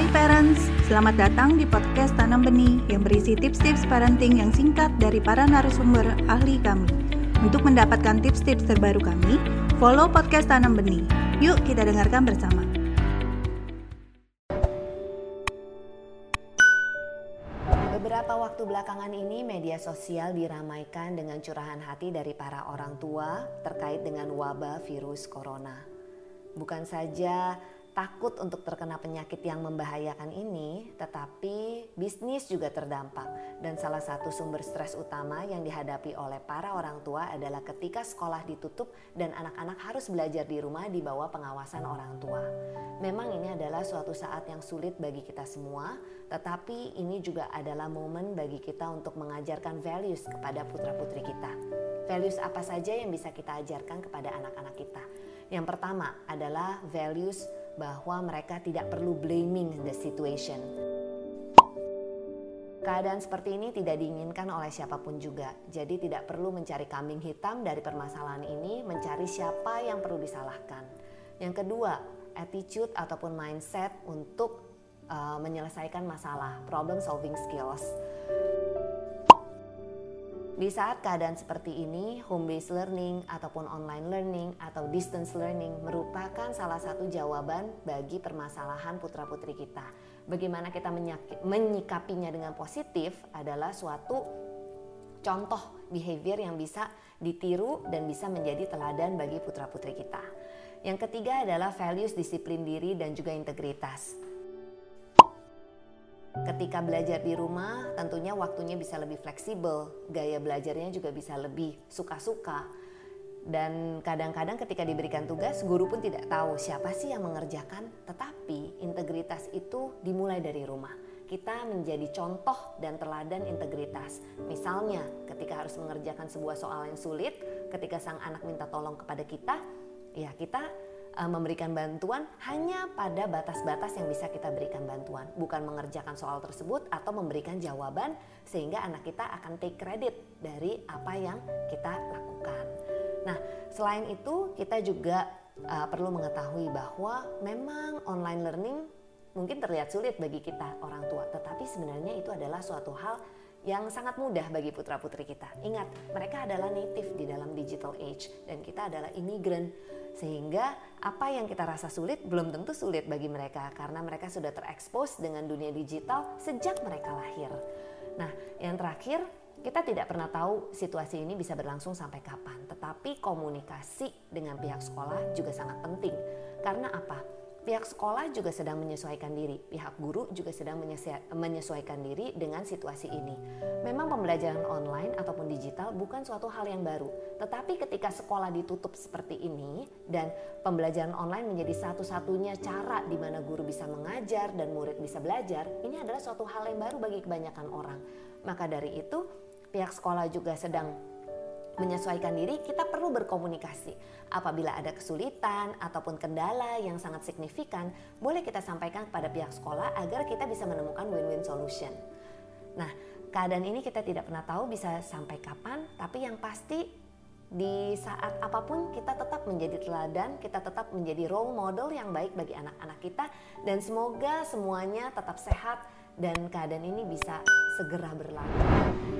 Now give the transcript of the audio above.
Hai parents, selamat datang di podcast Tanam Benih yang berisi tips-tips parenting yang singkat dari para narasumber ahli kami. Untuk mendapatkan tips-tips terbaru kami, follow podcast Tanam Benih. Yuk kita dengarkan bersama. Beberapa waktu belakangan ini media sosial diramaikan dengan curahan hati dari para orang tua terkait dengan wabah virus corona. Bukan saja takut untuk terkena penyakit yang membahayakan ini, tetapi bisnis juga terdampak. Dan salah satu sumber stres utama yang dihadapi oleh para orang tua adalah ketika sekolah ditutup dan anak-anak harus belajar di rumah di bawah pengawasan orang tua. Memang ini adalah suatu saat yang sulit bagi kita semua, tetapi ini juga adalah momen bagi kita untuk mengajarkan values kepada putra-putri kita. Values apa saja yang bisa kita ajarkan kepada anak-anak kita? Yang pertama adalah values bahwa mereka tidak perlu blaming the situation. Keadaan seperti ini tidak diinginkan oleh siapa pun juga. Jadi tidak perlu mencari kambing hitam dari permasalahan ini, mencari siapa yang perlu disalahkan. Yang kedua, attitude ataupun mindset untuk uh, menyelesaikan masalah, problem solving skills. Di saat keadaan seperti ini, home based learning ataupun online learning atau distance learning merupakan salah satu jawaban bagi permasalahan putra-putri kita. Bagaimana kita menyikapinya dengan positif adalah suatu contoh behavior yang bisa ditiru dan bisa menjadi teladan bagi putra-putri kita. Yang ketiga adalah values disiplin diri dan juga integritas. Ketika belajar di rumah, tentunya waktunya bisa lebih fleksibel, gaya belajarnya juga bisa lebih suka-suka. Dan kadang-kadang ketika diberikan tugas, guru pun tidak tahu siapa sih yang mengerjakan, tetapi integritas itu dimulai dari rumah. Kita menjadi contoh dan teladan integritas. Misalnya, ketika harus mengerjakan sebuah soal yang sulit, ketika sang anak minta tolong kepada kita, ya kita memberikan bantuan hanya pada batas-batas yang bisa kita berikan bantuan, bukan mengerjakan soal tersebut atau memberikan jawaban sehingga anak kita akan take credit dari apa yang kita lakukan. Nah, selain itu kita juga uh, perlu mengetahui bahwa memang online learning mungkin terlihat sulit bagi kita orang tua, tetapi sebenarnya itu adalah suatu hal yang sangat mudah bagi putra-putri kita. Ingat, mereka adalah native di dalam digital age dan kita adalah imigran. Sehingga apa yang kita rasa sulit belum tentu sulit bagi mereka karena mereka sudah terekspos dengan dunia digital sejak mereka lahir. Nah, yang terakhir, kita tidak pernah tahu situasi ini bisa berlangsung sampai kapan, tetapi komunikasi dengan pihak sekolah juga sangat penting. Karena apa? Pihak sekolah juga sedang menyesuaikan diri, pihak guru juga sedang menyesuaikan diri dengan situasi ini. Memang pembelajaran online ataupun digital bukan suatu hal yang baru, tetapi ketika sekolah ditutup seperti ini dan pembelajaran online menjadi satu-satunya cara di mana guru bisa mengajar dan murid bisa belajar, ini adalah suatu hal yang baru bagi kebanyakan orang. Maka dari itu, pihak sekolah juga sedang menyesuaikan diri, kita perlu berkomunikasi. Apabila ada kesulitan ataupun kendala yang sangat signifikan, boleh kita sampaikan kepada pihak sekolah agar kita bisa menemukan win-win solution. Nah, keadaan ini kita tidak pernah tahu bisa sampai kapan, tapi yang pasti di saat apa pun kita tetap menjadi teladan, kita tetap menjadi role model yang baik bagi anak-anak kita dan semoga semuanya tetap sehat dan keadaan ini bisa segera berlalu.